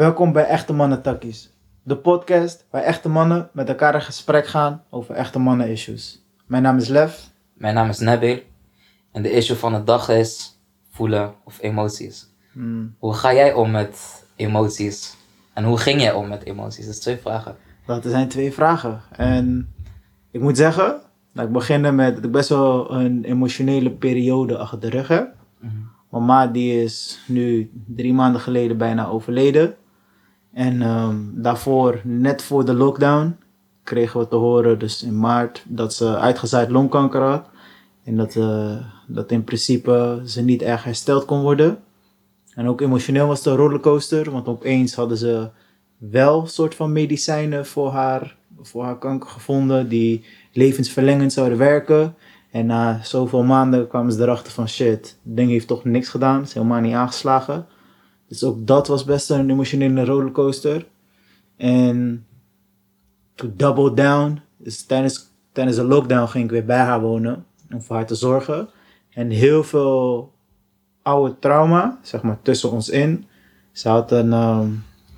Welkom bij Echte Mannen Takkies. De podcast waar echte mannen met elkaar in gesprek gaan over echte mannen issues. Mijn naam is Lev. Mijn naam is Nabil en de issue van de dag is voelen of emoties. Hmm, Hoe ga jij om met emoties? En hoe ging jij om met emoties? Dat is twee vragen. dat zijn twee vragen. En ik moet zeggen, dat ik beginnen met dat ik best wel een emotionele periode achter de rug heb. Mama die is nu drie maanden geleden bijna overleden. En ehm, daarvoor, net voor de lockdown, kregen we te horen, dus in maart, dat ze uitgezaaid longkanker had. En dat, eh, dat in principe ze niet erg hersteld kon worden. En ook emotioneel was het een rollercoaster, want opeens hadden ze wel soort van medicijnen voor haar, voor haar kanker gevonden, die levensverlengend zouden werken. En na zoveel maanden kwamen ze erachter van shit, ding heeft toch niks gedaan, is helemaal niet aangeslagen. Dus ook dat was best een emotionele rollercoaster. En to double down, dus tijdens, tijdens de lockdown ging ik weer bij haar wonen om voor haar te zorgen. En heel veel oude trauma, zeg maar, tussen ons in. Ze had een, ehm,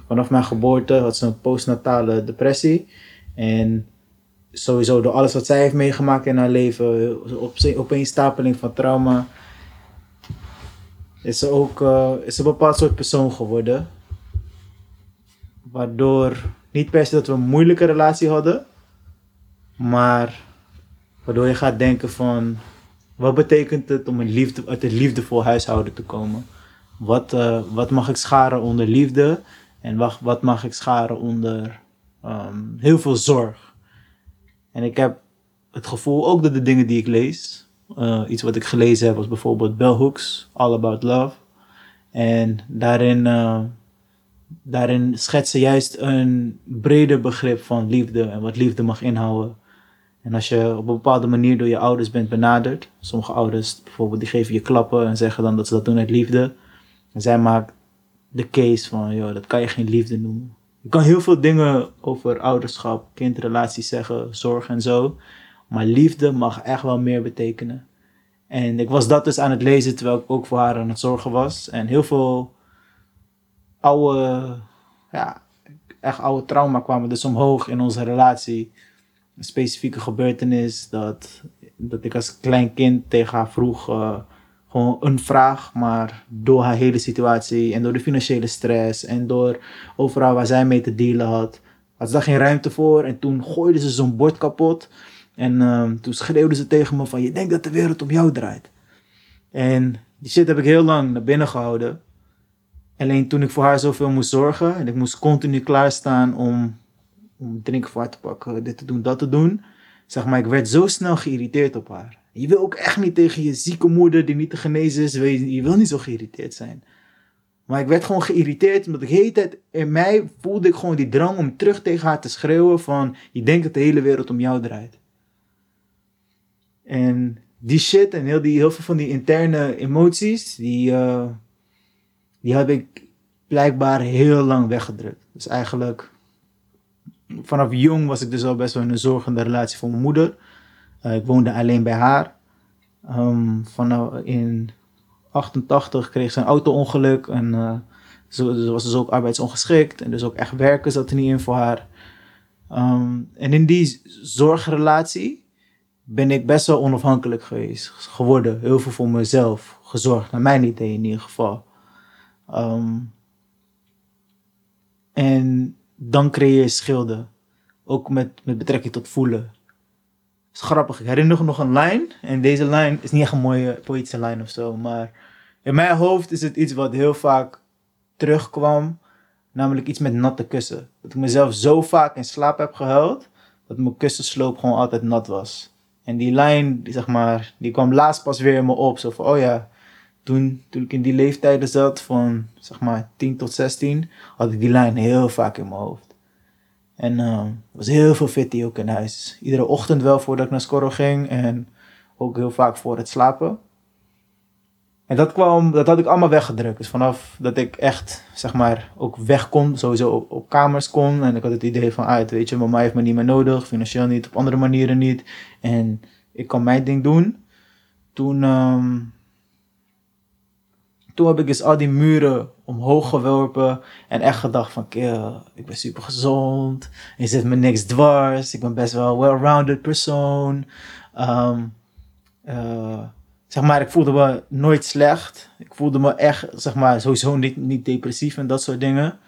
vanaf mijn geboorte had ze een postnatale depressie. En sowieso door alles wat zij heeft meegemaakt in haar leven, op, opeenstapeling van trauma, is ze ook eh, is een bepaald soort persoon geworden. Waardoor, niet per se dat we een moeilijke relatie hadden, maar waardoor je gaat denken van, wat betekent het om een liefde, uit een liefdevol huishouden te komen? Wat, eh, wat mag ik scharen onder liefde en wat, wat mag ik scharen onder ehm, heel veel zorg? En ik heb het gevoel, ook door de dingen die ik lees, eh, iets wat ik gelezen heb was bijvoorbeeld Bell Hooks, All About Love. En daarin, eh, daarin schetst ze juist een breder begrip van liefde en wat liefde mag inhouden. En als je op een bepaalde manier door je ouders bent benaderd, sommige ouders bijvoorbeeld die geven je klappen en zeggen dan dat ze dat doen uit liefde. En zij maakt de case van, joh, dat kan je geen liefde noemen. Je kan heel veel dingen over ouderschap, kindrelaties zeggen, zorg en zo. Maar liefde mag echt wel meer betekenen. En ik was dat dus aan het lezen terwijl ik ook voor haar aan het zorgen was. En heel veel oude, ja, echt oude trauma kwamen dus omhoog in onze relatie. Een specifieke gebeurtenis dat, dat ik als klein kind tegen haar vroeg eh, gewoon een vraag. Maar door haar hele situatie en door de financiële stress en door overal waar zij mee te dealen had, had ze daar geen ruimte voor. En toen gooide ze zo'n bord kapot. En ehm, toen schreeuwde ze tegen me van, je denkt dat de wereld om jou draait. En die shit heb ik heel lang naar binnen gehouden. Alleen toen ik voor haar zoveel moest zorgen en ik moest continu klaarstaan om, om drinken voor haar te pakken, dit te doen, dat te doen. Zeg maar, ik werd zo snel geïrriteerd op haar. Je wil ook echt niet tegen je zieke moeder die niet te genezen is, je, je wil niet zo geïrriteerd zijn. Maar ik werd gewoon geïrriteerd omdat ik de hele tijd in mij voelde ik gewoon die drang om terug tegen haar te schreeuwen van, je denkt dat de hele wereld om jou draait. En die shit en heel, die, heel veel van die interne emoties, die, eh, die heb ik blijkbaar heel lang weggedrukt. Dus eigenlijk, vanaf jong was ik dus al best wel in een zorgende relatie voor mijn moeder. Eh, ik woonde alleen bij haar. Ehm, vanaf in 88 kreeg ze een auto-ongeluk en ze, ze was dus ook arbeidsongeschikt en dus ook echt werken zat er niet in voor haar. Ehm, en in die zorgrelatie ben ik best wel onafhankelijk geweest, geworden. Heel veel voor mezelf gezorgd, naar mijn idee in ieder geval. Ehm, en dan creëer je schilden, ook met, met betrekking tot voelen. Het is grappig, ik herinner nog een lijn. En deze lijn is niet echt een mooie poëtische lijn of zo, maar in mijn hoofd is het iets wat heel vaak terugkwam. Namelijk iets met natte kussen. Dat ik mezelf zo vaak in slaap heb gehuild, dat mijn kussensloop gewoon altijd nat was. En die lijn, die, zeg maar, die kwam laatst pas weer in me op. Zo van, oh ja, toen, toen ik in die leeftijden zat, van zeg maar 10 tot 16, had ik die lijn heel vaak in mijn hoofd. En eh, er was heel veel fitty ook in huis. Iedere ochtend wel voordat ik naar Scorro ging en ook heel vaak voor het slapen. En dat kwam, dat had ik allemaal weggedrukt. Dus vanaf dat ik echt, zeg maar, ook weg kon, sowieso op, kamers kon. En ik had het idee van, uit, weet je, mama heeft me niet meer nodig, financieel niet, op andere manieren niet. En ik kan mijn ding doen. Toen, ehm, Toen heb ik dus al die muren omhoog geworpen en echt gedacht van, ik ben super gezond, je zit me niks dwars, ik ben best wel een well-rounded persoon. Eh, zeg maar, ik voelde me nooit slecht. Ik voelde me echt, zeg maar, sowieso niet, niet depressief en dat soort dingen.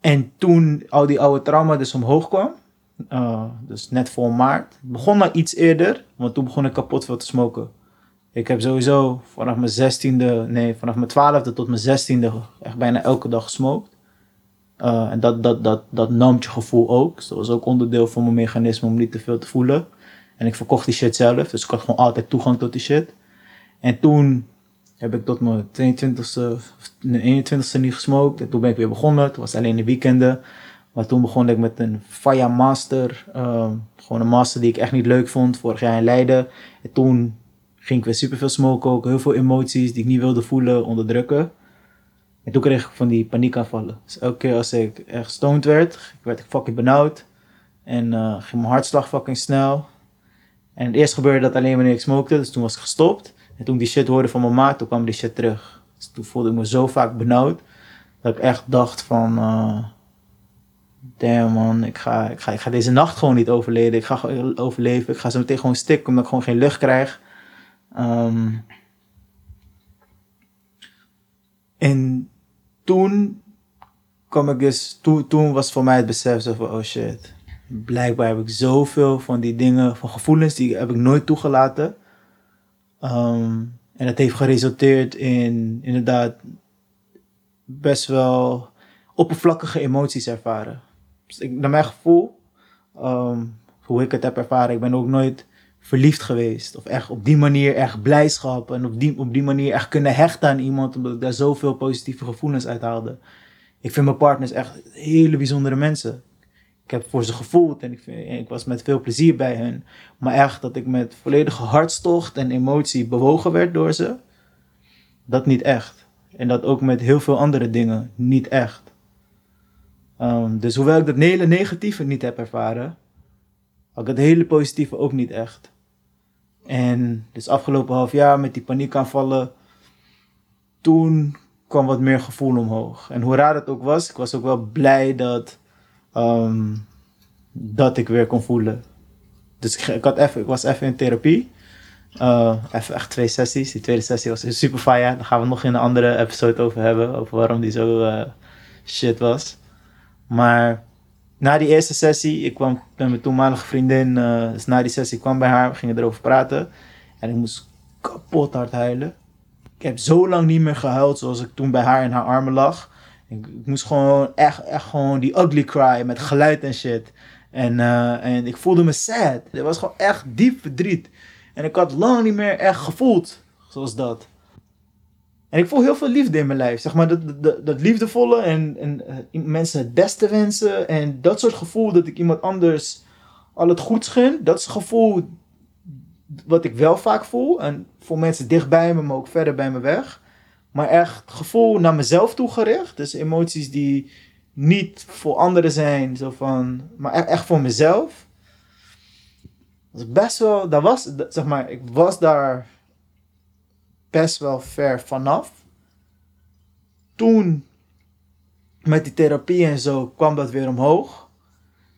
En toen al die oude trauma dus omhoog kwam, uh, dus net voor maart, begon maar iets eerder, want toen begon ik kapot veel te smoken. Ik heb sowieso vanaf mijn zestiende, nee, vanaf mijn twaalfde tot mijn zestiende echt bijna elke dag gesmokt. Uh, en dat, dat, dat, dat namt je gevoel ook. Dus dat was ook onderdeel van mijn mechanisme om niet te veel te voelen. En ik verkocht die shit zelf, dus ik had gewoon altijd toegang tot die shit. En toen heb ik tot mijn 22e, 21e niet gesmokt. En toen ben ik weer begonnen. Het was alleen de weekenden. Maar toen begon ik met een Faya Master. Uh, gewoon een master die ik echt niet leuk vond. Vorig jaar in Leiden. En toen ging ik weer superveel smoken ook. Heel veel emoties die ik niet wilde voelen, onderdrukken. En toen kreeg ik van die paniekaanvallen. Dus elke keer als ik echt werd, werd ik fucking benauwd. En uh, ging mijn hartslag fucking snel. En eerst gebeurde dat alleen wanneer ik smokte, dus toen was ik gestopt. En toen ik die shit hoorde van mijn maat, toen kwam die shit terug. Dus toen voelde ik me zo vaak benauwd, dat ik echt dacht van... Uh, damn man, ik ga, ik, ga, ik ga deze nacht gewoon niet overleven. Ik ga overleven. Ik ga zo meteen gewoon stikken omdat ik gewoon geen lucht krijg. Um, en toen kwam ik dus, toen, was voor mij het besef van, oh shit, blijkbaar heb ik zoveel van die dingen, van gevoelens, die heb ik nooit toegelaten. Um, en dat heeft geresulteerd in inderdaad best wel oppervlakkige emoties ervaren. Dus naar mijn gevoel, um, hoe ik het heb ervaren, ik ben ook nooit verliefd geweest. Of echt op die manier echt blijdschap. En op die, op die manier echt kunnen hechten aan iemand. Omdat ik daar zoveel positieve gevoelens uit haalde. Ik vind mijn partners echt hele bijzondere mensen. Ik heb voor ze gevoeld en ik, ik was met veel plezier bij hen. Maar echt dat ik met volledige hartstocht en emotie bewogen werd door ze. Dat niet echt. En dat ook met heel veel andere dingen niet echt. Um, dus hoewel ik dat hele negatieve niet heb ervaren, had ik het hele positieve ook niet echt. En dus afgelopen half jaar met die paniekaanvallen, toen kwam wat meer gevoel omhoog. En hoe raar het ook was, ik was ook wel blij dat, um, dat ik weer kon voelen. Dus ik, ik, had even, ik was even in therapie. Uh, even echt twee sessies. Die tweede sessie was super fire. Daar gaan we nog in een andere episode over hebben. Over waarom die zo uh, shit was. Maar na die eerste sessie, ik kwam met mijn toenmalige vriendin, uh, dus na die sessie kwam bij haar, we gingen erover praten. En ik moest kapot hard huilen. Ik heb zo lang niet meer gehuild zoals ik toen bij haar in haar armen lag. Ik, moest gewoon echt, echt gewoon die ugly cry met geluid en shit. En, uh, en ik voelde me sad. Het was gewoon echt diep verdriet. En ik had lang niet meer echt gevoeld zoals dat. En ik voel heel veel liefde in mijn lijf. Zeg maar dat, dat, liefdevolle en, en uh, mensen het beste wensen. En dat soort gevoel dat ik iemand anders al het goeds gun. Dat is het gevoel wat ik wel vaak voel. En voor mensen dichtbij me, maar ook verder bij me weg. Maar echt gevoel naar mezelf toegericht. Dus emoties die niet voor anderen zijn. Zo van, maar echt, echt voor mezelf. Dat is best wel, dat was, zeg maar, ik was daar best wel ver vanaf. Toen, met die therapie en zo, kwam dat weer omhoog.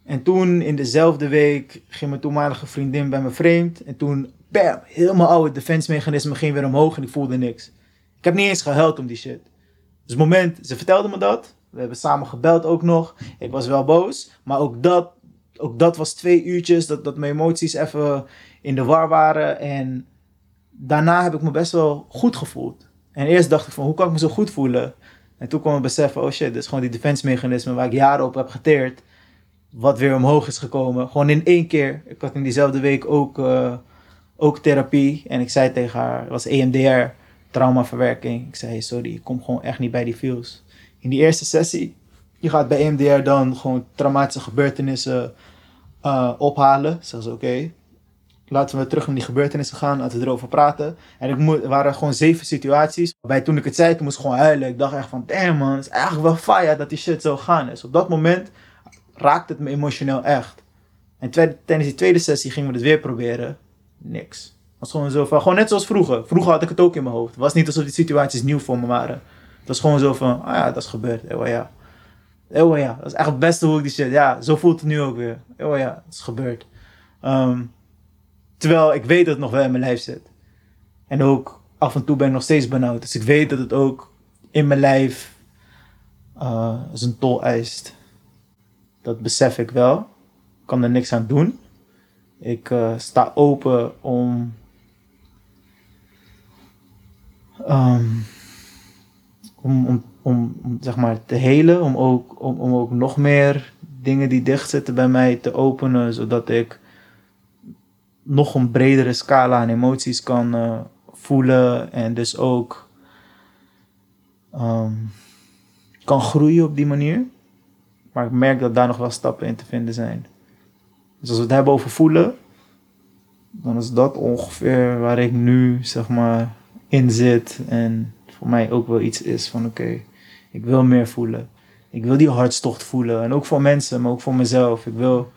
En toen, in dezelfde week, ging mijn toenmalige vriendin bij me vreemd. En toen, bam, heel mijn oude defense mechanisme ging weer omhoog en ik voelde niks. Ik heb niet eens gehuild om die shit. Dus het moment, ze vertelde me dat. We hebben samen gebeld ook nog. Ik was wel boos. Maar ook dat, ook dat was twee uurtjes dat, dat mijn emoties even in de war waren. En daarna heb ik me best wel goed gevoeld. En eerst dacht ik van, hoe kan ik me zo goed voelen? En toen kwam ik beseffen, oh shit, dit is gewoon die defense mechanisme waar ik jaren op heb geteerd. Wat weer omhoog is gekomen. Gewoon in één keer. Ik had in diezelfde week ook, uh, ook therapie. En ik zei tegen haar, het was EMDR, traumaverwerking. Ik zei, sorry, ik kom gewoon echt niet bij die feels. In die eerste sessie, je gaat bij EMDR dan gewoon traumatische gebeurtenissen uh, ophalen. Zeg ze, oké, laten we terug naar die gebeurtenissen gaan, laten we erover praten. En ik moet, er waren gewoon zeven situaties. Bij toen ik het zei, toen moest ik gewoon huilen. Ik dacht echt van, damn man, het is eigenlijk wel fire dat die shit zo gaan is. Op dat moment raakte het me emotioneel echt. En tijdens die tweede sessie gingen we het weer proberen. Niks. Was gewoon zo van, gewoon net zoals vroeger. Vroeger had ik het ook in mijn hoofd. Het was niet alsof die situaties nieuw voor me waren. Het was gewoon zo van, ah ja, dat is gebeurd. Ewa ja. Ewa ja, dat is echt het beste hoe ik die shit, ja, zo voelt het nu ook weer. Ewa ja, dat is gebeurd. Ehm, terwijl ik weet dat het nog wel in mijn lijf zit. En ook af en toe ben ik nog steeds benauwd. Dus ik weet dat het ook in mijn lijf uh, zijn tol eist. Dat besef ik wel. Ik kan er niks aan doen. Ik uh, sta open om. Um, om, om, om, zeg maar te helen, om ook, om, om ook nog meer dingen die dicht zitten bij mij te openen, zodat ik nog een bredere scala aan emoties kan uh, voelen en dus ook um, kan groeien op die manier. Maar ik merk dat daar nog wel stappen in te vinden zijn. Dus als we het hebben over voelen, dan is dat ongeveer waar ik nu zeg maar in zit. En voor mij ook wel iets is van oké, ik wil meer voelen. Ik wil die hartstocht voelen. En ook voor mensen, maar ook voor mezelf. Ik wil,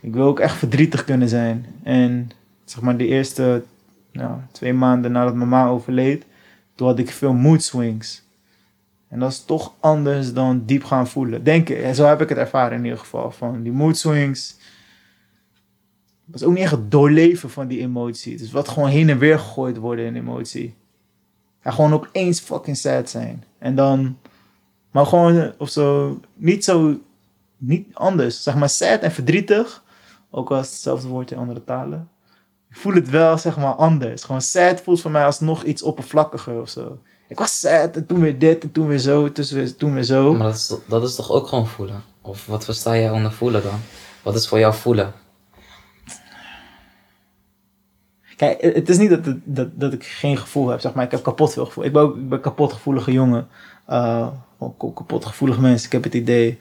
ik wil ook echt verdrietig kunnen zijn. En zeg maar de eerste nou, twee maanden nadat mama overleed, toen had ik veel mood swings. En dat is toch anders dan diep gaan voelen. Denk. En zo heb ik het ervaren in ieder geval. Van die mood swings. Dat is ook niet echt het doorleven van die emotie. Is wat gewoon heen en weer gegooid worden in emotie. En gewoon ook eens fucking sad zijn. En dan. Maar gewoon of zo. Niet zo. Niet anders. Zeg maar sad en verdrietig. Ook als hetzelfde woord in andere talen. Ik voel het wel zeg maar anders. Gewoon sad voelt voor mij als nog iets oppervlakkiger of zo. Ik was sad en toen weer dit en toen weer zo, toen weer, zo. Maar dat is, dat is toch ook gewoon voelen? Of wat versta jij onder voelen dan? Wat is voor jou voelen? Kijk, het is niet dat, dat, dat ik geen gevoel heb, zeg maar. Ik heb kapot veel gevoel. Ik ben ook ik ben kapot gevoelige jongen. Uh, ook kapot gevoelige mensen. Ik heb het idee,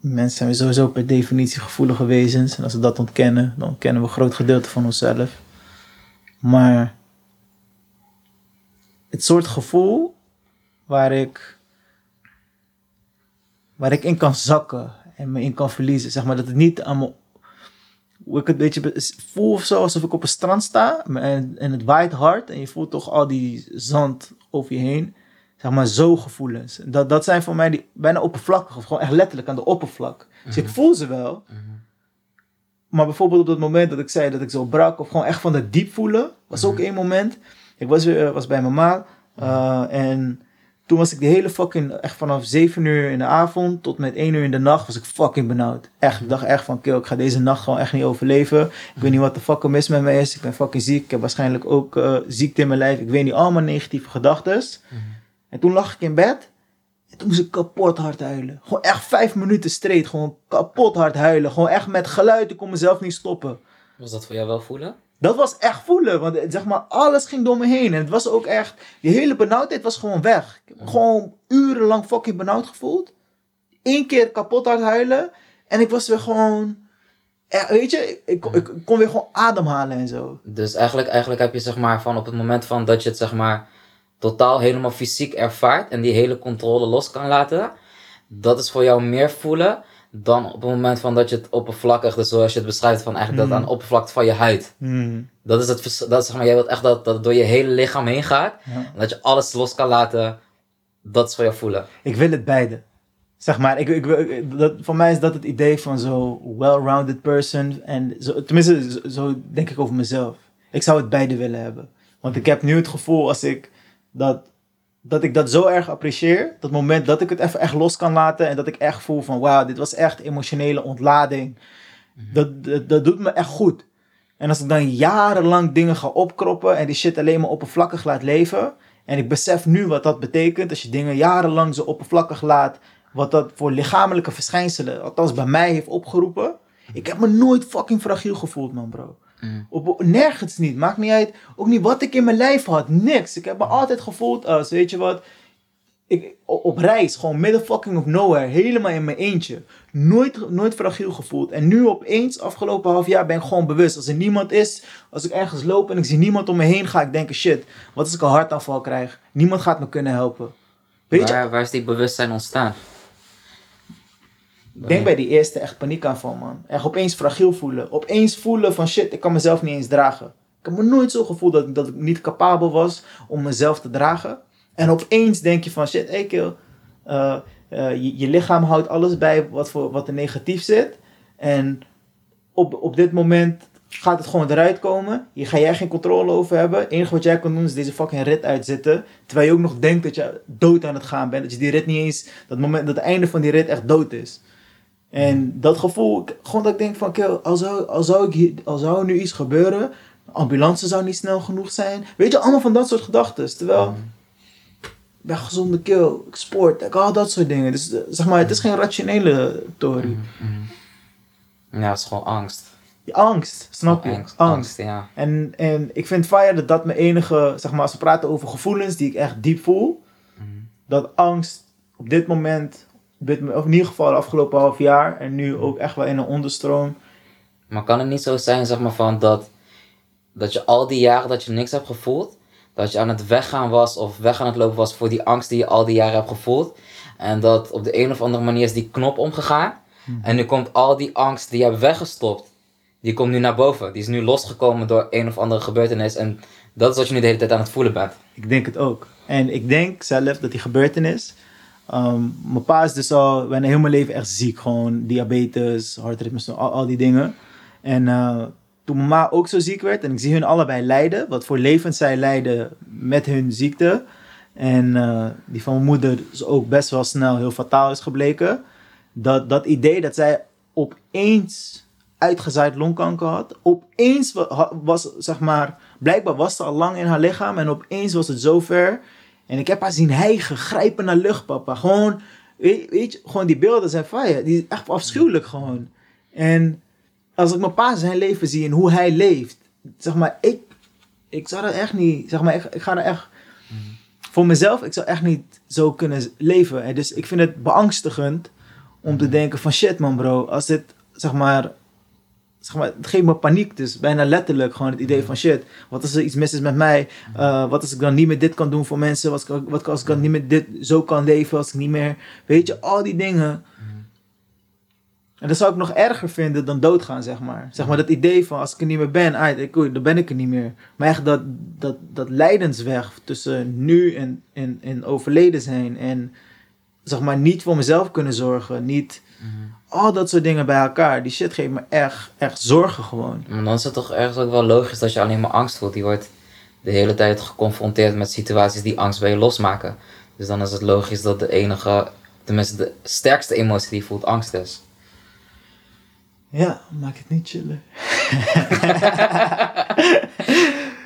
mensen zijn sowieso per definitie gevoelige wezens. En als we dat ontkennen, dan kennen we een groot gedeelte van onszelf. Maar het soort gevoel waar ik, waar ik in kan zakken en me in kan verliezen. Zeg maar dat het niet aan me, hoe ik het een beetje voel of zo, alsof ik op een strand sta en, en het waait hard en je voelt toch al die zand over je heen. Zeg maar zo gevoelens. Dat, dat zijn voor mij die bijna oppervlakkig of gewoon echt letterlijk aan de oppervlak. Dus ik mhm. voel ze wel. Mhm. Maar bijvoorbeeld op dat moment dat ik zei dat ik zo brak of gewoon echt van het diep voelen, was ook mhm. één moment ik was, weer, was bij mama. Uh, en toen was ik de hele fucking, echt vanaf 7 uur in de avond tot met 1 uur in de nacht, was ik fucking benauwd. Echt, ik dacht echt van, kill, ik ga deze nacht gewoon echt niet overleven. Ik weet niet wat de fuck er mis met mij is. Ik ben fucking ziek. Ik heb waarschijnlijk ook uh, ziekte in mijn lijf. Ik weet niet, allemaal negatieve gedachten. Mm En toen lag ik in bed. En toen moest ik kapot hard huilen. Gewoon echt vijf minuten straight. Gewoon kapot hard huilen. Gewoon echt met geluid. Ik kon mezelf niet stoppen. Was dat voor jou wel voelen? Dat was echt voelen, want zeg maar, alles ging door me heen. En het was ook echt, die hele benauwdheid was gewoon weg. Ik heb gewoon urenlang fucking benauwd gevoeld. Eén keer kapot hard huilen. En ik was weer gewoon, weet je, ik, ik, kon weer gewoon ademhalen en zo. Dus eigenlijk, eigenlijk heb je zeg maar van op het moment van dat je het zeg maar totaal helemaal fysiek ervaart. En die hele controle los kan laten. Dat is voor jou meer voelen dan op het moment van dat je het oppervlakkig, dus zoals je het beschrijft, van eigenlijk dat aan de oppervlakte van je huid. Mm. Dat is het, dat zeg maar, jij wilt echt dat, dat het door je hele lichaam heen gaat. En dat je alles los kan laten. Dat is voor jou voelen. Ik wil het beide. Zeg maar, ik, ik, dat, voor mij is dat het idee van zo'n well-rounded person. En zo, tenminste, zo, zo denk ik over mezelf. Ik zou het beide willen hebben. Want ik heb nu het gevoel als ik dat dat ik dat zo erg apprecieer. Dat moment dat ik het even echt los kan laten. En dat ik echt voel van wauw, dit was echt emotionele ontlading. Mhm. Dat, dat, dat, doet me echt goed. En als ik dan jarenlang dingen ga opkroppen en die shit alleen maar oppervlakkig laat leven. En ik besef nu wat dat betekent als je dingen jarenlang zo oppervlakkig laat. Wat dat voor lichamelijke verschijnselen, althans bij mij heeft opgeroepen. Ik heb me nooit fucking fragiel gevoeld, man, bro. Mm. Op, nergens niet. Maakt niet uit. Ook niet wat ik in mijn lijf had. Niks. Ik heb me altijd gevoeld als, weet je wat. Ik, op reis, gewoon midden fucking of nowhere. Helemaal in mijn eentje. Nooit, nooit fragiel gevoeld. En nu opeens, afgelopen half jaar, ben ik gewoon bewust. Als er niemand is, als ik ergens loop en ik zie niemand om me heen, ga ik denken: shit, wat als ik een hartaanval krijg? Niemand gaat me kunnen helpen. Weet waar, je? waar is die bewustzijn ontstaan? Denk bij die eerste echt paniekaanval, man. Echt opeens fragiel voelen. Opeens voelen van shit, ik kan mezelf niet eens dragen. Ik heb me nooit zo gevoeld dat, dat ik niet capabel was om mezelf te dragen. En opeens denk je van shit, hey kill, eh, eh, je, je lichaam houdt alles bij wat, voor, wat er negatief zit. En op, op dit moment gaat het gewoon eruit komen. Hier ga jij geen controle over hebben. Het enige wat jij kan doen is deze fucking rit uitzitten. Terwijl je ook nog denkt dat je dood aan het gaan bent. Dat je die rit niet eens, dat moment, dat het einde van die rit echt dood is. En dat gevoel, gewoon dat ik denk van, kill, al zou, al zou, ik, hier- al zou er nu iets gebeuren, de ambulance zou niet snel genoeg zijn. Weet je, allemaal van dat soort gedachten. Terwijl, ik ben gezonde kill, ik sport, ik al dat soort dingen. Dus eh, zeg maar, het is geen rationele theorie. Ja, het is gewoon angst. Angst, snap je? Angst, angst. angst, ja. En, en ik vind fire dat dat mijn enige, zeg maar, als we praten over gevoelens die ik echt diep voel, dat angst op dit moment, of in ieder geval de afgelopen half jaar en nu ook echt wel in een onderstroom. Maar kan het niet zo zijn, zeg maar, van dat, dat je al die jaren dat je niks hebt gevoeld, dat je aan het weggaan was of weg aan het lopen was voor die angst die je al die jaren hebt gevoeld. En dat op de een of andere manier is die knop omgegaan. En nu komt al die angst die je hebt weggestopt, die komt nu naar boven. Die is nu losgekomen door een of andere gebeurtenis. En dat is wat je nu de hele tijd aan het voelen bent. Ik denk het ook. En ik denk zelf dat die gebeurtenis. Ehm, mijn pa is dus al bijna heel mijn leven echt ziek. Gewoon diabetes, hartritme, al, al die dingen. En eh, toen mijn ma ook zo ziek werd en ik zie hun allebei lijden, wat voor levens zij lijden met hun ziekte. En eh, die van mijn moeder is ook best wel snel heel fataal is gebleken. Dat, dat idee dat zij opeens uitgezaaid longkanker had. Opeens wa- ha- was, zeg maar, blijkbaar was ze al lang in haar lichaam en opeens was het zover. En ik heb haar zien hijgen, grijpen naar lucht, papa. Gewoon, weet, weet je, gewoon die beelden zijn fire. Die is echt afschuwelijk gewoon. En als ik mijn pa zijn leven zie en hoe hij leeft, zeg maar, ik, ik zou dat echt niet, zeg maar, ik, ik ga er echt, voor mezelf, ik zou echt niet zo kunnen leven. En dus ik vind het beangstigend om te denken van shit man bro, als dit, zeg maar, zeg maar, het geeft me paniek dus, bijna letterlijk gewoon het idee van shit, wat als er iets mis is met mij, Uh, wat als ik dan niet meer dit kan doen voor mensen, wat, wat als ik dan niet meer dit zo kan leven, als ik niet meer, weet je, al die dingen. En dat zou ik nog erger vinden dan doodgaan, zeg maar. Zeg maar dat idee van als ik er niet meer ben, ah, ik, dan ben ik er niet meer. Maar echt dat, dat, dat lijdensweg tussen nu en, en, en overleden zijn. En zeg maar niet voor mezelf kunnen zorgen. Niet al dat soort dingen bij elkaar. Die shit geeft me echt, echt zorgen gewoon. Maar dan is het toch ergens ook wel logisch dat je alleen maar angst voelt. Die wordt de hele tijd geconfronteerd met situaties die angst bij je losmaken. Dus dan is het logisch dat de enige, tenminste de sterkste emotie die je voelt, angst is. Ja, maak het niet chillen.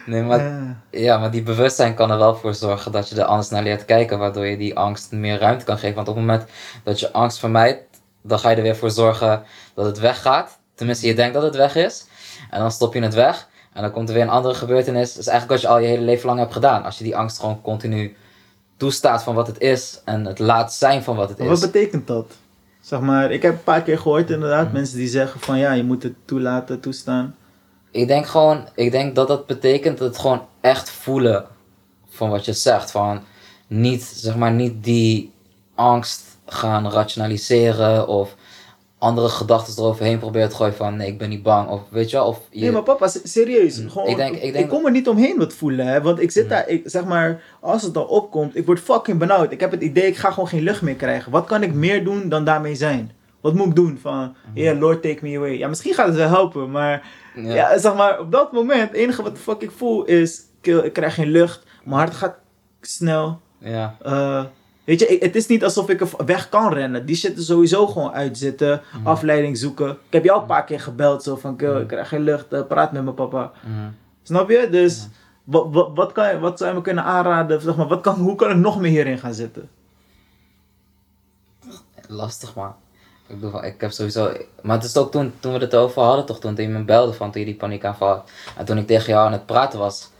Nee, maar, Ja. ja, maar die bewustzijn kan er wel voor zorgen dat je er anders naar leert kijken, waardoor je die angst meer ruimte kan geven. Want op het moment dat je angst vermijdt, dan ga je er weer voor zorgen dat het weggaat. Tenminste, je denkt dat het weg is. En dan stop je het weg. En dan komt er weer een andere gebeurtenis. Dat is eigenlijk wat je al je hele leven lang hebt gedaan. Als je die angst gewoon continu toestaat van wat het is. En het laat zijn van wat het Maar wat is. betekent dat? Zeg maar, ik heb een paar keer gehoord inderdaad, mensen die zeggen van ja, je moet het toelaten, toestaan. Ik denk gewoon, ik denk dat dat betekent dat het gewoon echt voelen van wat je zegt. Van niet, zeg maar, niet die angst gaan rationaliseren of andere gedachten eroverheen proberen te gooien van nee, ik ben niet bang. Of weet je wel, of je... Nee, maar papa, se- serieus. Gewoon, Ik denk- ik denk- kom er niet omheen wat voelen, hè. Want ik zit daar, ik, zeg maar, als het dan opkomt, ik word fucking benauwd. Ik heb het idee, ik ga gewoon geen lucht meer krijgen. Wat kan ik meer doen dan daarmee zijn? Wat moet ik doen? Van, yeah, Lord, take me away. Ja, misschien gaat het wel helpen, maar... Ja. Ja. zeg maar, op dat moment, het enige wat de fuck ik voel is, ik, ik krijg geen lucht. Mijn hart gaat snel. ja. Eh, weet je, ik- het is niet alsof ik er weg kan rennen. Die shit er sowieso gewoon uitzitten. Afleiding zoeken. Ik heb jou een paar keer gebeld. Zo van, "Kill, ik krijg geen lucht. eh, praat met mijn papa. Mhm. Snap je? Dus wat, wat, wat, kan, je- wat zou je me kunnen aanraden? Zeg maar, wat kan, hoe kan ik nog meer hierin gaan zitten? Lastig man. Ik, bedoel, ik heb sowieso. Maar het is ook toen, toen we het over hadden, toch? Toen je me belde van toen je die paniekaanval had. En toen ik tegen jou aan het praten was.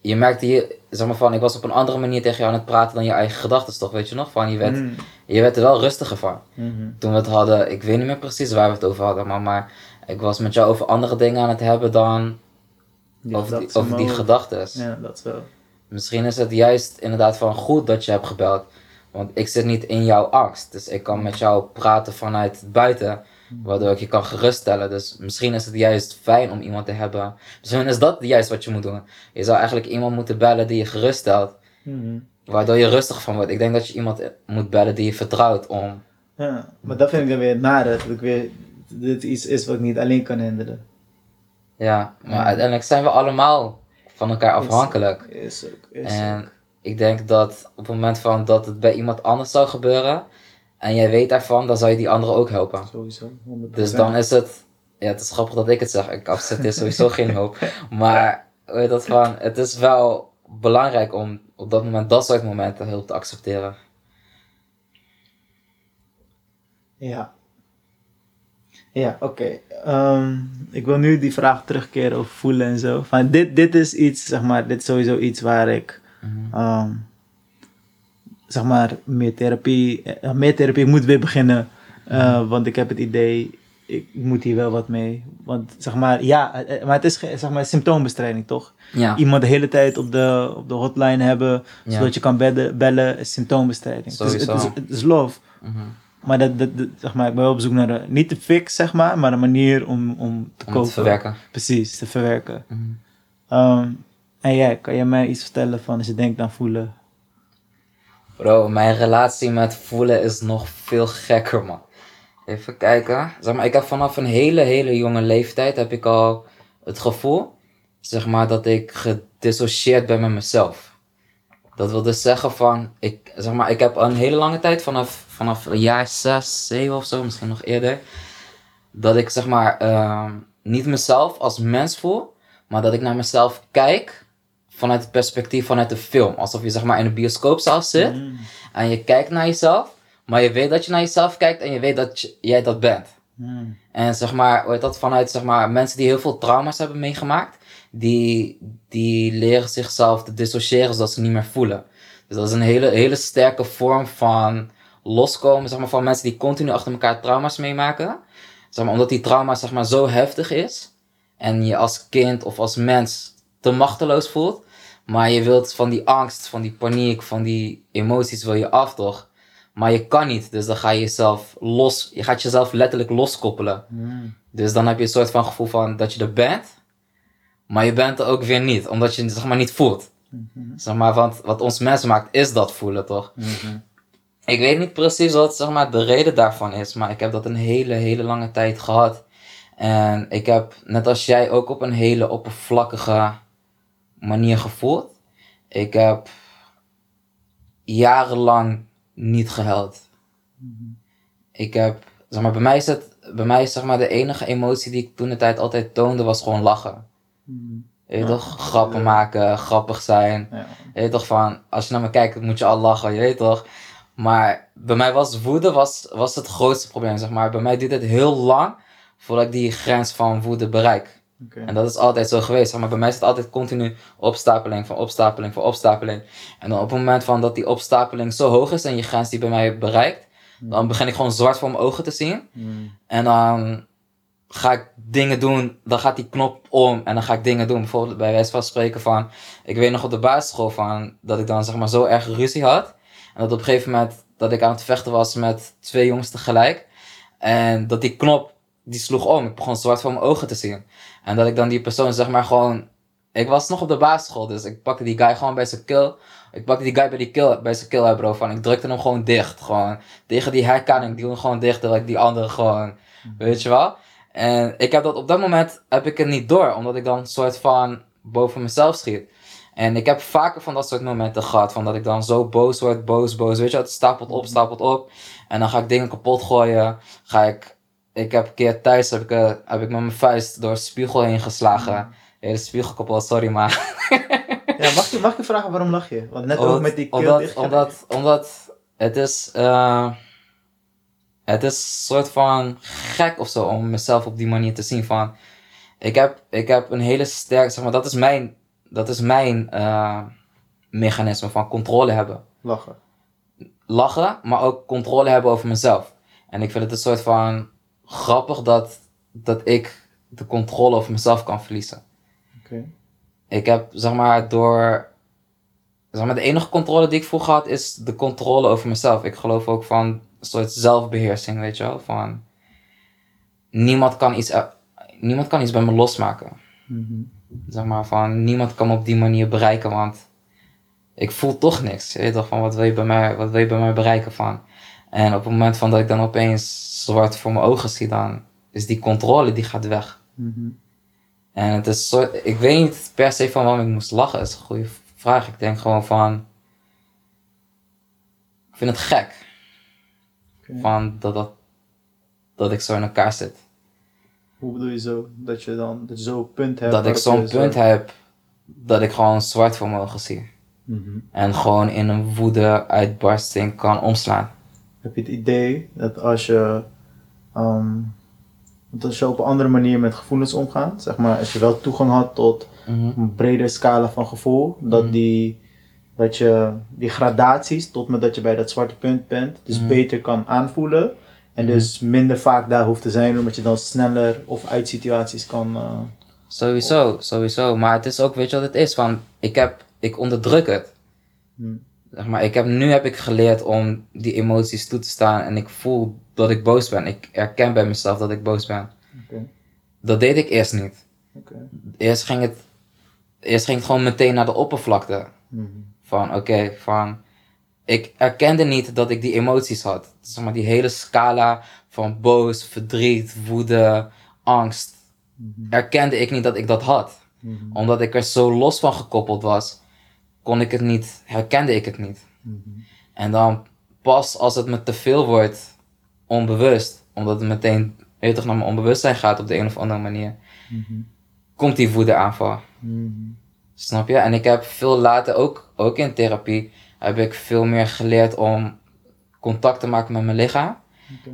Je merkte hier, zeg maar van, ik was op een andere manier tegen jou aan het praten dan je eigen gedachten, toch? Weet je nog? Van, je werd, Mm. je werd er wel rustiger van. Mhm. Toen we het hadden, ik weet niet meer precies waar we het over hadden, maar, maar ik was met jou over andere dingen aan het hebben dan Ja, over die, over die gedachten. Ja, dat wel. Misschien is het juist inderdaad van goed dat je hebt gebeld. Want ik zit niet in jouw angst. Dus ik kan met jou praten vanuit buiten. Waardoor ik je kan geruststellen. Dus misschien is het juist fijn om iemand te hebben. Misschien is dat juist wat je moet doen. Je zou eigenlijk iemand moeten bellen die je geruststelt. Mhm. Waardoor je rustig van wordt. Ik denk dat je iemand moet bellen die je vertrouwt om. Ja, maar dat vind ik dan weer nare. Dat ik weer, dit iets is wat ik niet alleen kan handelen. Ja, maar Ja. uiteindelijk zijn we allemaal van elkaar afhankelijk. Is ook, is En ook. ik denk dat op het moment van dat het bij iemand anders zou gebeuren. En jij weet daarvan, dan zou je die andere ook helpen. Sowieso, 100%. Dus dan is het. Ja, het is grappig dat ik het zeg. Ik accepteer sowieso geen hoop. Maar weet dat van, het is wel belangrijk om op dat moment, dat soort momenten, hulp te accepteren. Ja. Ja, oké. Ehm, ik wil nu die vraag terugkeren over voelen en zo. Van dit, dit is iets, zeg maar, dit is sowieso iets waar ik, ehm, zeg maar, meer therapie, eh, meer therapie moet weer beginnen. Eh, Want ik heb het idee, ik moet hier wel wat mee. Want, zeg maar, ja, eh, maar het is, zeg maar, symptoombestrijding, toch? Ja, Iemand de hele tijd op de, op de hotline hebben, Ja. zodat je kan bedden, bellen, is symptoombestrijding. Dus het, is, het, is, het is love. Mhm. Maar dat, dat, dat- zeg maar, ik ben wel op zoek naar de, niet de fix, zeg maar, maar een manier om, om te om kopen. te verwerken. Precies, te verwerken. Mhm. Ehm, en jij, kan je mij iets vertellen van als je denkt aan voelen? Bro, mijn relatie met voelen is nog veel gekker, man. Even kijken. Zeg maar, ik heb vanaf een hele, hele jonge leeftijd heb ik al het gevoel, zeg maar, dat ik gedissocieerd ben met mezelf. Dat wil dus zeggen van, ik, zeg maar, ik heb een hele lange tijd, vanaf, vanaf een jaar zes, zeven of zo, misschien nog eerder, dat ik zeg maar ehm, niet mezelf als mens voel, maar dat ik naar mezelf kijk vanuit het perspectief vanuit de film. Alsof je zeg maar in een bioscoopzaal zit en je kijkt naar jezelf, maar je weet dat je naar jezelf kijkt en je weet dat je- jij dat bent. Hmm. En zeg maar, dat vanuit zeg maar, mensen die heel veel trauma's hebben meegemaakt, die, die leren zichzelf te dissociëren zodat ze niet meer voelen. Dus dat is een hele, hele sterke vorm van loskomen zeg maar, van mensen die continu achter elkaar trauma's meemaken. Zeg maar, omdat die trauma zeg maar, zo heftig is en je als kind of als mens te machteloos voelt. Maar je wilt van die angst, van die paniek, van die emoties wil je af toch? Maar je kan niet, dus dan ga je jezelf los, je gaat jezelf letterlijk loskoppelen. Hmm. Dus dan heb je een soort van gevoel van dat je er bent, maar je bent er ook weer niet, omdat je het zeg maar niet voelt. Mhm. Zeg maar, want wat ons mens maakt is dat voelen toch? Mhm. Ik weet niet precies wat zeg maar, de reden daarvan is, maar ik heb dat een hele, hele lange tijd gehad. En ik heb, net als jij, ook op een hele oppervlakkige manier gevoeld. Ik heb jarenlang niet gehuild. Ik heb, zeg maar, bij mij is het, bij mij is zeg maar de enige emotie die ik toen de tijd altijd toonde, was gewoon lachen. Hmm. Je weet toch, grappen maken, grappig zijn. Ja. Je weet toch van, als je naar me kijkt, moet je al lachen, je weet toch. Maar bij mij was woede was, was het grootste probleem, zeg maar. Bij mij duurt het heel lang voordat ik die grens van woede bereik. En dat is altijd zo geweest, zeg maar. Bij mij is het altijd continu opstapeling van opstapeling van opstapeling. En dan op het moment van dat die opstapeling zo hoog is en je grens die bij mij bereikt, dan begin ik gewoon zwart voor mijn ogen te zien. Hmm. En dan ga ik dingen doen, dan gaat die knop om en dan ga ik dingen doen. Bijvoorbeeld bij wijze van spreken van, ik weet nog op de basisschool van, dat ik dan zeg maar zo erg ruzie had. En dat op een gegeven moment, dat ik aan het vechten was met twee jongens tegelijk. En dat die knop, die sloeg om. Ik begon zwart voor mijn ogen te zien. En dat ik dan die persoon zeg maar gewoon, ik was nog op de basisschool, dus ik pakte die guy gewoon bij zijn keel. Ik pakte die guy bij, die keel, bij zijn keel, hè, bro. Van, ik drukte hem gewoon dicht. Gewoon tegen die herkanning, die hem gewoon dicht, terwijl ik die andere gewoon, weet je wel. En ik heb dat op dat moment heb ik het niet door, omdat ik dan soort van boven mezelf schiet. En ik heb vaker van dat soort momenten gehad, van dat ik dan zo boos word, boos, boos, weet je het stapelt op, stapelt op. En dan ga ik dingen kapot gooien, ga ik, ik heb een keer thuis, heb ik, eh, heb ik met mijn vuist door de spiegel heen geslagen. Hele spiegel kapot, sorry maar. Ja, mag, je, mag ik vragen waarom lach je? Want net ook met die keel omdat, omdat, omdat het is, eh, het is een soort van gek of zo om mezelf op die manier te zien van, ik heb, ik heb een hele sterke, zeg maar, dat is mijn, dat is mijn eh, mechanisme van controle hebben. Lachen. Lachen, maar ook controle hebben over mezelf. En ik vind het een soort van grappig dat, dat ik de controle over mezelf kan verliezen. Ik heb, zeg maar, door. Zeg maar, de enige controle die ik vroeger had is de controle over mezelf. Ik geloof ook van een soort zelfbeheersing, weet je wel. Van. niemand kan iets, eh, niemand kan iets bij me losmaken. Mhm. Zeg maar van, niemand kan me op die manier bereiken, want ik voel toch niks. Je weet toch van, wat wil je bij mij, wat wil je bij mij bereiken van? En op het moment van dat ik dan opeens zwart voor mijn ogen zie, dan is die controle, die gaat weg. Mhm. En het is zo, ik weet niet per se van waarom ik moest lachen. Is een goede vraag. Ik denk gewoon van, ik vind het gek. Van dat, dat, dat ik zo in elkaar zit. Hoe bedoel je zo? Dat je dan dat je zo'n punt hebt. Dat ik zo'n zo- punt heb dat ik gewoon zwart voor mijn ogen zie. Mhm. En gewoon in een woede uitbarsting kan omslaan. Heb je het idee dat als je, ehm, dat als je op een andere manier met gevoelens omgaat, zeg maar, als je wel toegang had tot een breder scala van gevoel, dat, Mhm. die, dat je die gradaties, tot met dat je bij dat zwarte punt bent, dus Mhm. beter kan aanvoelen. En Mhm. dus minder vaak daar hoeft te zijn, omdat je dan sneller of uit situaties kan. eh, Sowieso, sowieso. Maar het is ook, weet je wat het is? Van, ik heb, ik onderdruk het. hm, Zeg maar, ik heb, nu heb ik geleerd om die emoties toe te staan en ik voel dat ik boos ben. Ik erken bij mezelf dat ik boos ben. Dat deed ik eerst niet. Eerst ging het, eerst ging het gewoon meteen naar de oppervlakte. Mhm. Van, oké, van... Ik erkende niet dat ik die emoties had. Zeg maar, die hele scala van boos, verdriet, woede, angst. Mhm. Erkende ik niet dat ik dat had. Mhm. Omdat ik er zo los van gekoppeld was, kon ik het niet, herkende ik het niet. Mhm. En dan pas als het me te veel wordt, onbewust, omdat het meteen je toch, naar mijn onbewustzijn gaat op de een of andere manier, Mhm. komt die woede aanval. Mhm. Snap je? En ik heb veel later, ook, ook in therapie, heb ik veel meer geleerd om contact te maken met mijn lichaam.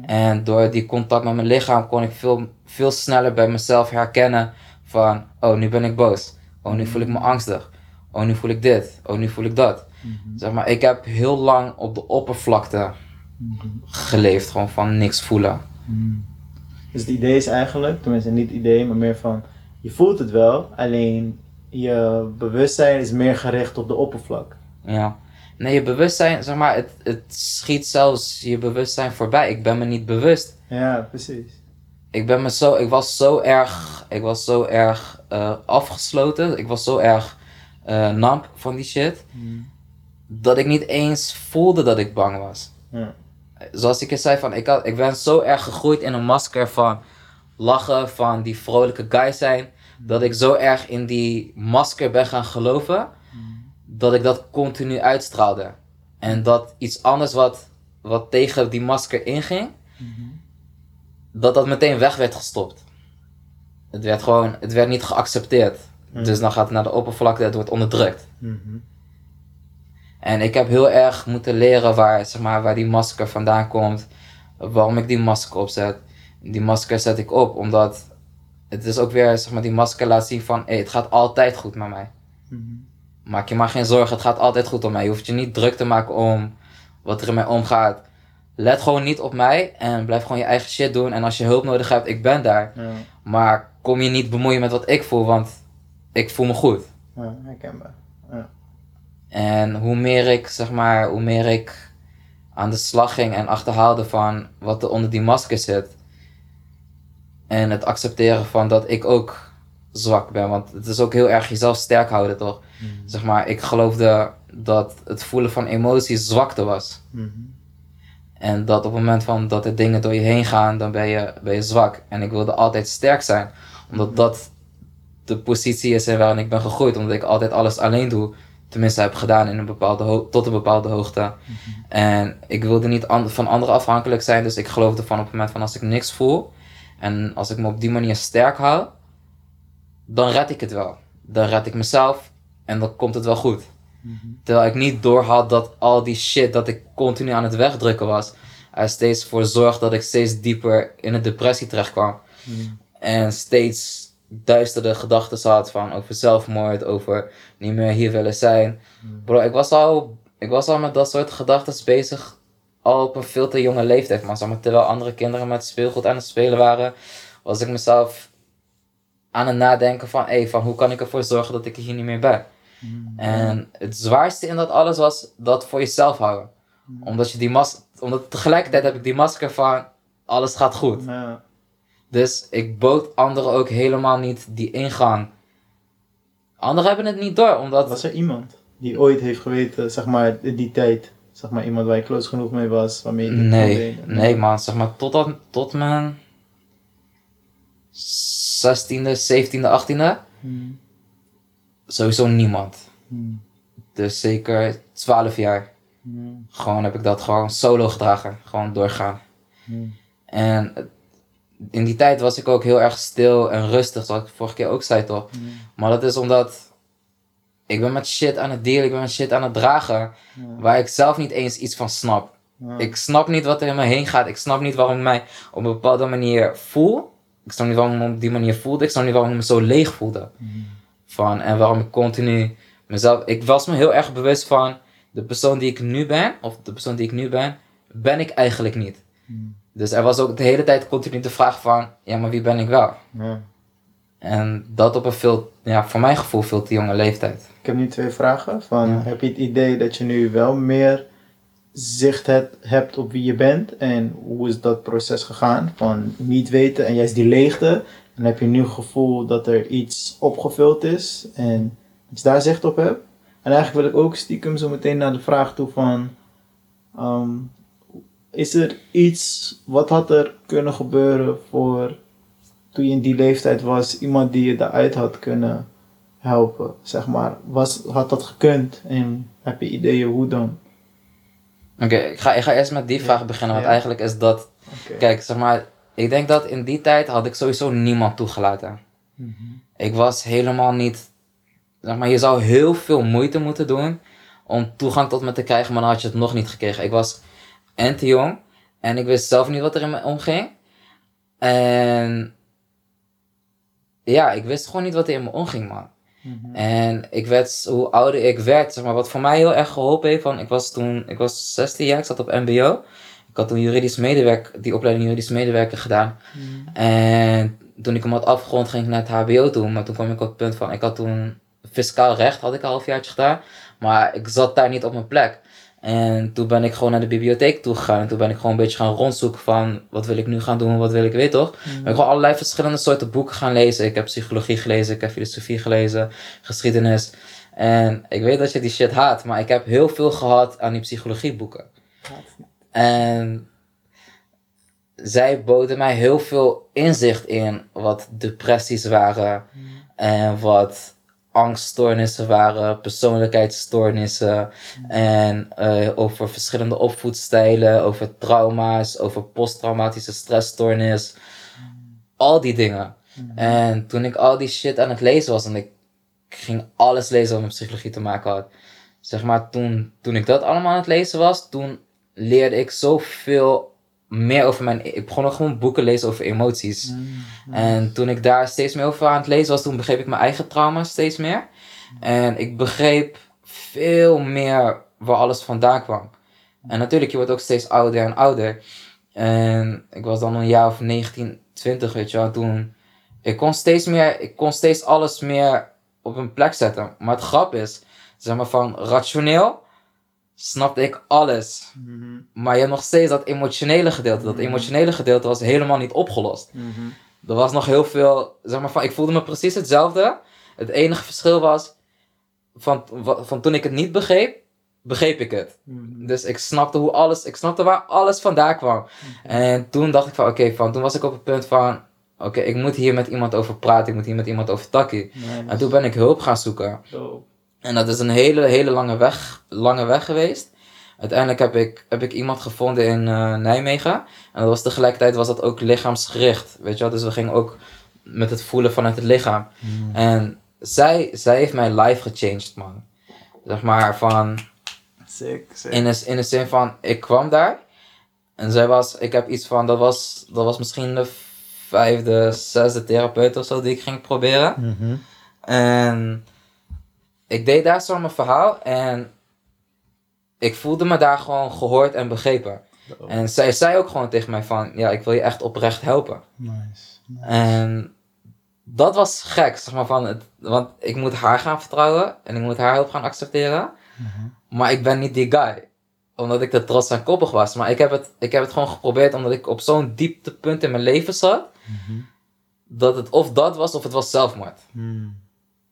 En door die contact met mijn lichaam kon ik veel, veel sneller bij mezelf herkennen van, oh nu ben ik boos. Oh nu voel ik me angstig. Oh nu voel ik dit. Oh nu voel ik dat. Mhm. Zeg maar, ik heb heel lang op de oppervlakte Mhm. geleefd, gewoon van niks voelen. Mhm. Dus het idee is eigenlijk, tenminste niet het idee, maar meer van je voelt het wel, alleen je bewustzijn is meer gericht op de oppervlak. Ja. Nee, je bewustzijn, zeg maar, het, het schiet zelfs je bewustzijn voorbij. Ik ben me niet bewust. Ja, precies. Ik ben me zo, ik was zo erg, ik was zo erg eh, afgesloten. Ik was zo erg eh namp van die shit. Dat ik niet eens voelde dat ik bang was. Ja. Zoals ik je zei, van, ik, had, ik ben zo erg gegroeid in een masker van lachen, van die vrolijke guy zijn. Dat ik zo erg in die masker ben gaan geloven. Dat ik dat continu uitstraalde. En dat iets anders wat, wat tegen die masker inging, dat dat meteen weg werd gestopt. Het werd gewoon, het werd niet geaccepteerd. Dus dan gaat het naar de oppervlakte, het wordt onderdrukt. Mhm. En ik heb heel erg moeten leren waar, zeg maar, waar die masker vandaan komt. Waarom ik die masker opzet. Die masker zet ik op omdat het is ook weer, zeg maar, die masker laat zien van, hé, het gaat altijd goed met mij. Mhm. Maak je maar geen zorgen, het gaat altijd goed met mij. Je hoeft je niet druk te maken om wat er in mij omgaat. Let gewoon niet op mij en blijf gewoon je eigen shit doen. En als je hulp nodig hebt, ik ben daar. Ja. Maar kom je niet bemoeien met wat ik voel, want ik voel me goed. ja, herkenbaar. Ja. En hoe meer ik, zeg maar, hoe meer ik aan de slag ging en achterhaalde van wat er onder die masker zit. En het accepteren van dat ik ook zwak ben. Want het is ook heel erg jezelf sterk houden, toch? Zeg maar, ik geloofde dat het voelen van emoties zwakte was. Mhm. En dat op het moment van dat er dingen door je heen gaan, dan ben je, ben je zwak. En ik wilde altijd sterk zijn. Omdat dat de positie is in waarin ik ben gegroeid. Omdat ik altijd alles alleen doe. Tenminste heb gedaan in een bepaalde tot een bepaalde hoogte. En ik wilde niet an- van anderen afhankelijk zijn. Dus ik geloofde van op het moment van als ik niks voel. En als ik me op die manier sterk hou. Dan red ik het wel. Dan red ik mezelf. En dan komt het wel goed. Terwijl ik niet doorhad dat al die shit dat ik continu aan het wegdrukken was, er steeds voor zorgde dat ik steeds dieper in een depressie terecht kwam. En steeds duistere gedachten had van over zelfmoord, over niet meer hier willen zijn. Bro, ik was al, ik was al met dat soort gedachten bezig al op een veel te jonge leeftijd. Maar, zeg maar terwijl andere kinderen met speelgoed aan het spelen waren, was ik mezelf aan het nadenken van, hey, van hoe kan ik ervoor zorgen dat ik hier niet meer ben. En het zwaarste in dat alles was dat voor jezelf houden. Omdat je die mas omdat tegelijkertijd heb ik die masker van alles gaat goed. Ja. Dus ik bood anderen ook helemaal niet die ingang. Anderen hebben het niet door, omdat... Was er iemand die ooit heeft geweten, zeg maar, die tijd, zeg maar, iemand waar je close genoeg mee was, waarmee je Nee, nee man, zeg maar tot, dat, tot mijn 16e, 17e, 18e, Hmm. sowieso niemand. Hmm. Dus zeker 12 jaar. Hmm. Gewoon heb ik dat gewoon solo gedragen. Gewoon doorgaan. Hmm. En het- in die tijd was ik ook heel erg stil en rustig, zoals ik vorige keer ook zei toch. Hmm. Maar dat is omdat ik ben met shit aan het delen, ik ben met shit aan het dragen, waar ik zelf niet eens iets van snap. Ik snap niet wat er in me heen gaat. Ik snap niet waarom ik mij op een bepaalde manier voel. Ik snap niet waarom ik me op die manier voelde. Ik snap niet waarom ik me zo leeg voelde. Hmm. Van, en waarom ik continu mezelf... Ik was me heel erg bewust van de persoon die ik nu ben, of de persoon die ik nu ben, ben ik eigenlijk niet. Dus er was ook de hele tijd continu de vraag van, ja, maar wie ben ik wel? Ja. En dat op een veel, ja, voor mijn gevoel veel te jonge leeftijd. Ik heb nu twee vragen. Van, Ja. Heb je het idee dat je nu wel meer zicht hebt op wie je bent? En hoe is dat proces gegaan? Van niet weten en juist die leegte. En heb je nu het gevoel dat er iets opgevuld is en dat je daar zicht op hebt? En eigenlijk wil ik ook stiekem zo meteen naar de vraag toe van... ehm, is er iets, wat had er kunnen gebeuren voor toen je in die leeftijd was, iemand die je daaruit had kunnen helpen, zeg maar. Was, had dat gekund en heb je ideeën hoe dan? Oké, ik, ga, ik ga eerst met die Ja. vraag beginnen, want Ja. eigenlijk is dat... Kijk, zeg maar, ik denk dat in die tijd had ik sowieso niemand toegelaten. Mhm. Ik was helemaal niet... Zeg maar, je zou heel veel moeite moeten doen om toegang tot me te krijgen, maar dan had je het nog niet gekregen. Ik was en te jong en ik wist zelf niet wat er in me omging. En ja, ik wist gewoon niet wat er in me omging, man. Mhm. En ik werd, hoe ouder ik werd, zeg maar, wat voor mij heel erg geholpen heeft, van, ik was toen, ik was 16 jaar, ik zat op mbo. Ik had toen juridisch medewerker, die opleiding juridisch medewerker gedaan. Mhm. En toen ik hem had afgerond, ging ik naar het hbo toe. Maar toen kwam ik op het punt van, ik had toen fiscaal recht, had ik een halfjaartje gedaan. Maar ik zat daar niet op mijn plek. En toen ben ik gewoon naar de bibliotheek toe gegaan. En toen ben ik gewoon een beetje gaan rondzoeken van, wat wil ik nu gaan doen, wat wil ik, weet toch? Ik ben gewoon allerlei verschillende soorten boeken gaan lezen. Ik heb psychologie gelezen, ik heb filosofie gelezen, geschiedenis. En ik weet dat je die shit haat, maar ik heb heel veel gehad aan die psychologieboeken. En zij boden mij heel veel inzicht in wat depressies waren en wat angststoornissen waren, persoonlijkheidsstoornissen en eh, over verschillende opvoedstijlen, over trauma's, over posttraumatische stressstoornis, al die dingen. En toen ik al die shit aan het lezen was en ik ging alles lezen wat met psychologie te maken had, zeg maar toen, toen ik dat allemaal aan het lezen was, toen leerde ik zoveel meer over mijn. Ik begon ook gewoon boeken lezen over emoties. En toen ik daar steeds meer over aan het lezen was, toen begreep ik mijn eigen trauma steeds meer. En ik begreep veel meer waar alles vandaan kwam. En natuurlijk, je wordt ook steeds ouder en ouder. En ik was dan een jaar of 19, 20, weet je wel. Toen, ik kon steeds meer, ik kon steeds alles meer op een plek zetten. Maar het grap is, zeg maar van rationeel snapte ik alles. Mhm. Maar je hebt nog steeds dat emotionele gedeelte. Dat emotionele gedeelte was helemaal niet opgelost. Mhm. Er was nog heel veel, zeg maar van, ik voelde me precies hetzelfde. Het enige verschil was, van, van toen ik het niet begreep, begreep ik het. Mhm. Dus ik snapte hoe alles, ik snapte waar alles vandaan kwam. En toen dacht ik van, oké, van, toen was ik op het punt van, oké, ik moet hier met iemand over praten, ik moet hier met iemand over takkie. En toen ben ik hulp gaan zoeken. Dope. En dat is een hele, hele lange weg, lange weg geweest. Uiteindelijk heb ik, heb ik iemand gevonden in eh, Nijmegen. En dat was tegelijkertijd was dat ook lichaamsgericht. Weet je wel? Dus we gingen ook met het voelen vanuit het lichaam. En zij, zij heeft mijn life gechanged, man. Zeg maar van, Sick, sick. in de, in de zin van, ik kwam daar. En zij was, ik heb iets van, dat was, dat was misschien de vijfde, zesde therapeut of zo die ik ging proberen. Mhm. En ik deed daar zo mijn verhaal en ik voelde me daar gewoon gehoord en begrepen. En zij zei ook gewoon tegen mij van, ja, ik wil je echt oprecht helpen. Nice. En dat was gek, zeg maar, van het, want ik moet haar gaan vertrouwen en ik moet haar hulp gaan accepteren. Mhm. Maar ik ben niet die guy. omdat ik te trots en koppig was. Maar ik heb, het, ik heb het gewoon geprobeerd omdat ik op zo'n dieptepunt in mijn leven zat. Dat het of dat was of het was zelfmoord. Hmm.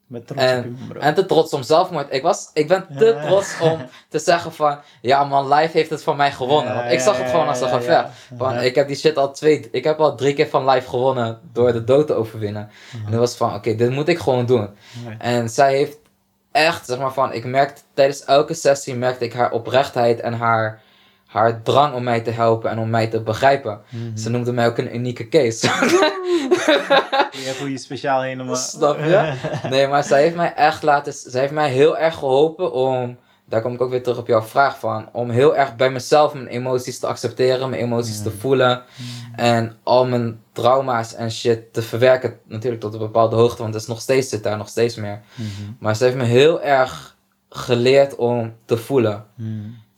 Met trots op je En, bro. en te trots om zelfmoord. Ik, was, ik ben te Ja. trots om te zeggen van... Ja man, life heeft het van mij gewonnen. Ja, Want ik zag het gewoon als een gevecht. Van. Ik heb die shit al twee... Ik heb al drie keer van life gewonnen door de dood te overwinnen. En dat was van, oké, dit moet ik gewoon doen. En zij heeft echt, zeg maar van... Ik merkte tijdens elke sessie merkte ik haar oprechtheid en haar... Haar drang om mij te helpen en om mij te begrijpen. Mhm. Ze noemde mij ook een unieke case. Je voelt je speciaal helemaal. Snap je? Nee, maar zij heeft mij echt laten. Zij heeft mij heel erg geholpen om. Daar kom ik ook weer terug op jouw vraag van. Om heel erg bij mezelf mijn emoties te accepteren, mijn emoties te voelen. En al mijn trauma's en shit te verwerken. Natuurlijk tot een bepaalde hoogte, want het is nog steeds zit daar nog steeds meer. Mhm. Maar ze heeft me heel erg geleerd om te voelen.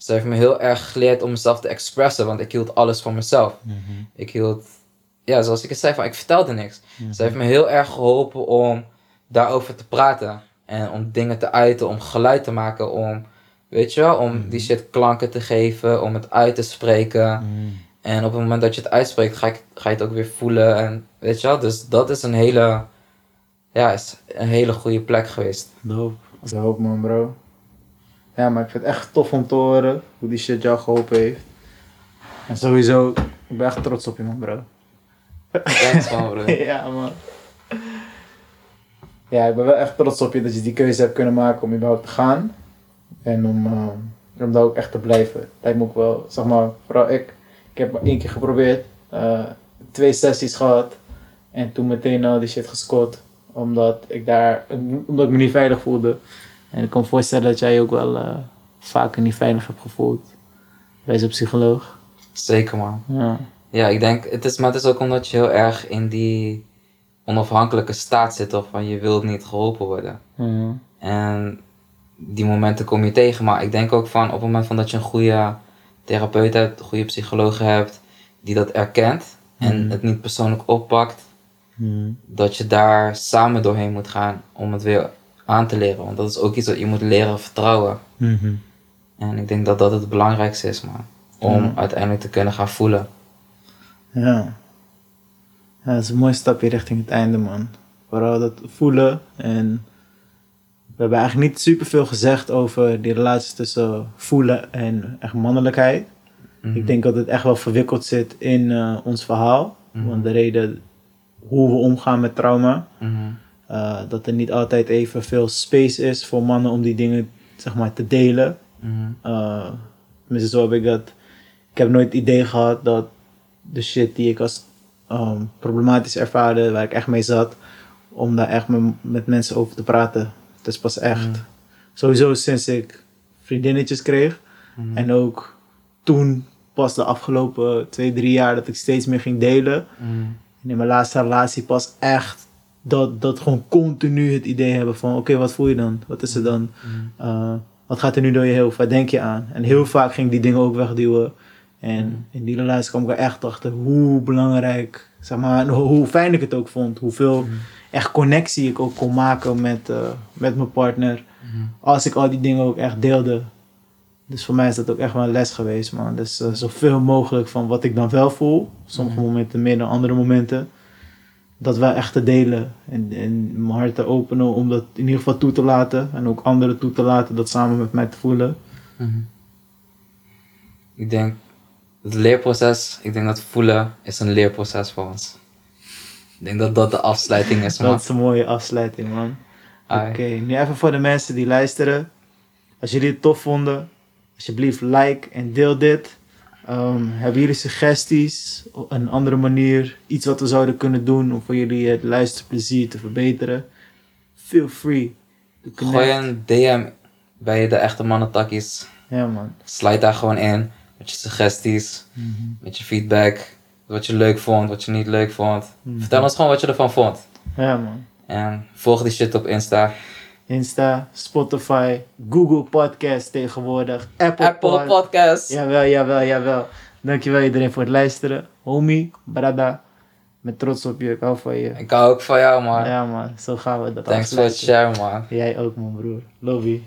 Mhm. Ze heeft me heel erg geleerd om mezelf te expressen, want ik hield alles voor mezelf. Mhm. Ik hield, ja, zoals ik het zei, van ik vertelde niks. Mhm. Ze heeft me heel erg geholpen om daarover te praten. En om dingen te uiten, om geluid te maken, om, weet je wel, om die shit klanken te geven, om het uit te spreken. Mhm. En op het moment dat je het uitspreekt, ga, ik, ga je het ook weer voelen. En weet je wel, dus dat is een hele, ja, is een hele goede plek geweest. Dope. Dope man bro. Ja, maar ik vind het echt tof om te horen hoe die shit jou geholpen heeft. En sowieso, ik ben echt trots op je man bro. Thanks man, bro. ja man. Ja, ik ben wel echt trots op je dat je die keuze hebt kunnen maken om überhaupt te gaan. En om, eh, om daar ook echt te blijven. Lijkt me ook wel, zeg maar, vooral ik. Ik heb maar één keer geprobeerd. eh, twee sessies gehad. En toen meteen al die shit gescoord. Omdat ik daar, omdat ik me niet veilig voelde. En ik kan me voorstellen dat jij je ook wel eh, vaker niet veilig hebt gevoeld. Bij zo'n psycholoog. Zeker man. Ja. Ja, ik denk, het is, maar het is ook omdat je heel erg in die onafhankelijke staat zit, of van je wilt niet geholpen worden. En die momenten kom je tegen. Maar ik denk ook van op het moment van dat je een goede therapeut hebt, een goede psycholoog hebt, die dat erkent en Mhm. het niet persoonlijk oppakt, Mhm. dat je daar samen doorheen moet gaan om het weer aan te leren. Want dat is ook iets dat je moet leren vertrouwen. Mhm. En ik denk dat dat het belangrijkste is, man. Om Ja. uiteindelijk te kunnen gaan voelen. Ja. ja. Dat is een mooi stapje richting het einde, man. Vooral dat voelen. En we hebben eigenlijk niet superveel gezegd over die relatie tussen voelen en echt mannelijkheid. Mhm. Ik denk dat het echt wel verwikkeld zit in eh, ons verhaal. Mhm. Want de reden hoe we omgaan met trauma. Mhm. Eh, dat er niet altijd even veel space is voor mannen om die dingen zeg maar, te delen. Uh, tenminste, zo heb ik dat. Ik heb nooit het idee gehad dat de shit die ik als um, problematisch ervaarde, waar ik echt mee zat, om daar echt me- met mensen over te praten. Het is pas echt. Mhm. Sowieso sinds ik vriendinnetjes kreeg. Mhm. En ook toen, pas de afgelopen twee, drie jaar, dat ik steeds meer ging delen. Mhm. En in mijn laatste relatie pas echt dat, dat gewoon continu het idee hebben van oké, wat voel je dan? Wat is er dan? Mhm. Uh, wat gaat er nu door je hoofd? Waar denk je aan? En heel vaak ging ik die dingen ook wegduwen. En in die relatie kwam ik er echt achter hoe belangrijk, zeg maar, hoe, fijn ik het ook vond. Hoeveel echt connectie ik ook kon maken met, uh, met mijn partner. Als ik al die dingen ook echt deelde. Dus voor mij is dat ook echt wel een les geweest, man. Dus uh, zoveel mogelijk van wat ik dan wel voel. Sommige momenten meer dan andere momenten. Dat wel echt te delen. En, en mijn hart te openen om dat in ieder geval toe te laten. En ook anderen toe te laten dat samen met mij te voelen. Mhm. Ik denk, het leerproces, ik denk dat voelen is een leerproces voor ons. Ik denk dat dat de afsluiting is, man. Dat is een mooie afsluiting, man. Oké, nu even voor de mensen die luisteren. Als jullie het tof vonden, alsjeblieft like en deel dit. Ehm, hebben jullie suggesties? Een andere manier, iets wat we zouden kunnen doen om voor jullie het luisterplezier te verbeteren? Feel free. Gooi een DM bij de echte mannentakkies. Ja, man. Sluit daar gewoon in met je suggesties, met je feedback. Wat je leuk vond, wat je niet leuk vond. Mhm. Vertel ons gewoon wat je ervan vond. Ja, man. En volg die shit op Insta. Insta, Spotify, Google Podcast tegenwoordig, Apple, Apple Pod- Podcast. Jawel, jawel, jawel. Dankjewel iedereen voor het luisteren. Homie, brada, met trots op je, ik hou van je. Ik hou ook van jou, man. Ja man, zo gaan we dat Thanks voor het share, man. Jij ook man broer. Love you.